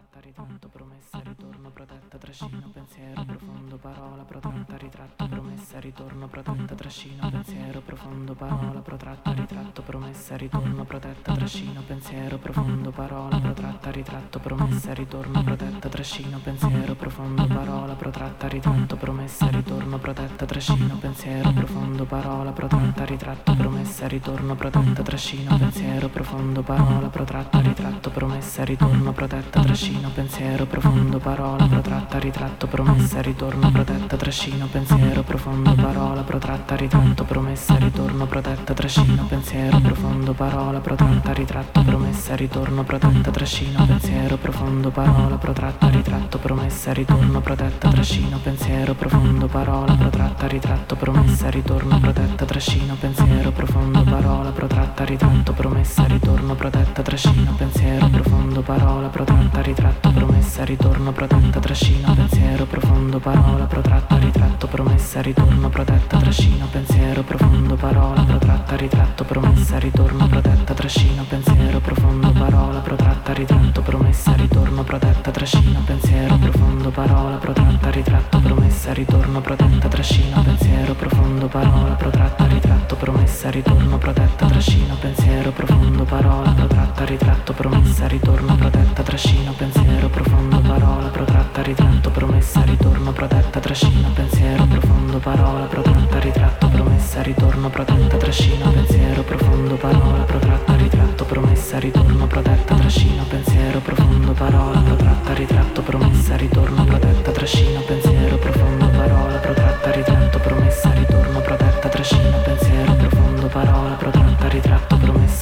protratta, ritratto, promessa, ritorno, protetta, trascino, pensiero profondo, parola, protratta, ritratto, promessa, ritorno, protetta, trascino, pensiero profondo, parola, protratta, ritratto, promessa, ritorno, protetta, trascino, pensiero profondo, parola, protratta, ritratto, promessa, ritorno, protetta, trascino, pensiero profondo, parola, protratta, ritratto, promessa, ritorno, protetta, trascino, pensiero profondo, parola, protratta, ritratto, promessa, ritorno, protetta, trascino, pensiero profondo, parola, protratta, ritratto, promessa, ritorno, protetta, trascino, pensiero profondo, parola, protratta, ritratto, promessa, ritorno, protetta, trascino, pensiero profondo, parola, protratta, ritratto, promessa, ritorno, protetta, trascino, pensiero profondo, parola, protratta, ritratto, promessa, ritorno, protetta, trascino, pensiero profondo, parola, protratta, ritratto, promessa, ritorno, protetta, trascino, pensiero profondo, parola, protratta, ritratto, promessa, ritorno, protetta, trascino, pensiero profondo, parola, protratta, ritratto, promessa, ritorno, protetta, trascino, pensiero profondo, parola, protratta, ritratto, promessa, ritorno, protetta, trascino, pensiero profondo, parola, protratta, ritratto, promessa, ritorno, protetta, trascino, pensiero profondo, parola, protratta, ritratto, promessa, ritorno, protetta, trascino, pensiero profondo, parola, protratta, ritratto, promessa, ritorno, protetta, trascino, pensiero profondo, parola, protratta, ritratto, promessa, ritorno, protetta, trascino, pensiero profondo, parola, protratta, ritratto, promessa, ritorno, protetta, trascino, pensiero profondo, parola, protratta, ritratto, promessa, ritorno, protetta, trascino, pensiero profondo, parola, protratta, ritratto, promessa, ritorno, protetta, trascino, pensiero profondo, parola, protratta, ritratto, promessa, ritorno, protetta, trascino, pensiero profondo, parola, protratta, ritratto, promessa, ritorno, protetta, trascino, pensiero profondo, parola, protratta, ritratto, promessa, ritorno, protetta, trascino, pensiero profondo, parola, protratta, ritratto,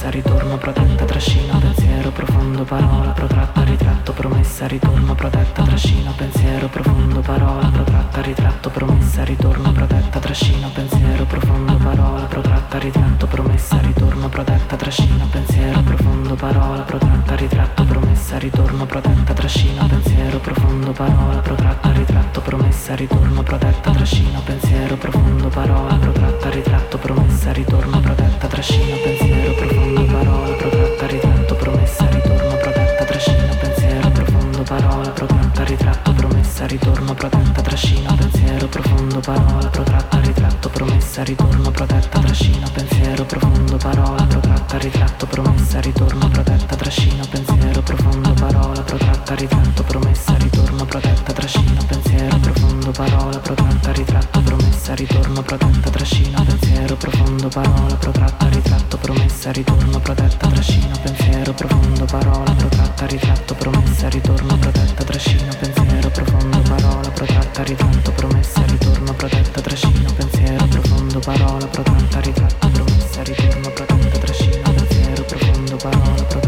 promessa, ritorno, protetta, trascino, pensiero profondo, parola, protratta, ritratto, promessa, ritorno, protetta, trascino, pensiero profondo, parola, protratta, ritratto, promessa, ritorno, protetta, trascino, pensiero profondo, parola, protratta, ritratto, promessa, ritorno, protetta, trascino, pensiero profondo, parola, protratta, ritratto, promessa, ritorno, protetta, trascino, pensiero profondo, parola, protratta, ritratto, promessa, ritorno, protetta, trascino, pensiero profondo, parola, protratta, ritratto, promessa, ritorno, protetta, trascino, pensiero profondo, ritratto, promessa, ritorno, protetta, trascino, pensiero profondo, parola, protratta, ritratto, promessa, ritorno, protetta, trascino, pensiero profondo, parola, protratta, ritratto, promessa, ritorno, protetta, trascino, pensiero profondo, parola, protratta, ritratto, promessa, ritorno, protetta, trascino, pensiero profondo, parola, protratta, ritratto, promessa, ritorno, protetta, trascino, pensiero profondo, parola, protratta, ritratto, promessa, ritorno, protetta, trascino, pensiero profondo, parola, protratta, ritratto, promessa, ritorno, protetta, trascino, pensiero profondo, parola, protratta, ritratto, promessa, ritorno, protetta, trascino, pensiero profondo, parola, protratta, ritratto, promessa, ritorno, protetta, trascino, pensiero profondo, parola, protratta, ritratto, promessa, ritorno, protetta, trascino, pensiero profondo, parola, protratta,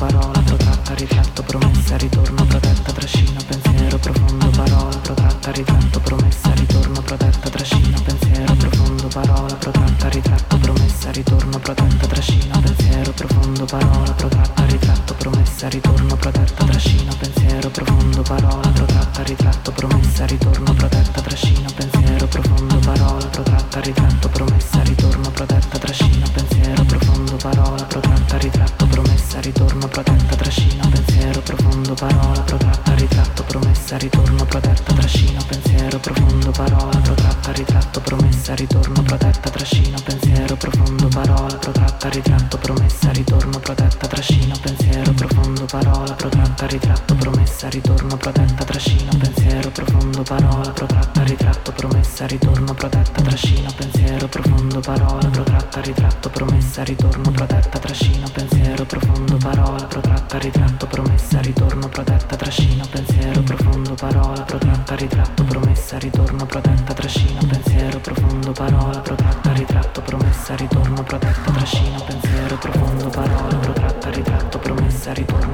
But all profondo, parola, protratta, ritratto, promessa, ritorno, protetta, trascino, pensiero profondo, parola, protratta, ritratto, promessa, ritorno, protetta, trascino, pensiero profondo, parola, protratta, ritratto, promessa, ritorno, protetta, trascino, pensiero profondo, parola, protratta, ritratto, promessa, ritorno, protetta, trascino, pensiero profondo, parola, protratta, ritratto, promessa, ritorno, protetta, trascino, pensiero profondo, parola, protratta, ritratto, promessa, ritorno, protetta, trascino, pensiero profondo, parola protratta, ritratto, promessa, ritorno, protetta, trascino, pensiero profondo, parola protratta, ritratto, promessa, ritorno, protetta, trascino, pensiero profondo, parola protratta, ritratto, promessa, ritorno, protetta, trascino, pensiero profondo, parola protratta, ritratto, promessa, ritorno, protetta, trascino, pensiero profondo, parola protratta, ritratto, promessa, ritorno, protetta, trascino, pensiero profondo, parola protratta, ritratto, promessa, ritorno, protetta, trascino, pensiero profondo, parola protratta, ritratto promessa, ritorno, protetta, trascino, pensiero, profondo, parola, protratta, ritratto, promessa, ritorno, protetta, trascino, pensiero, profondo, parola, protratta, ritratto, promessa, ritorno, protetta, trascino, pensiero, profondo, parola, protratta, ritratto, promessa, ritorno,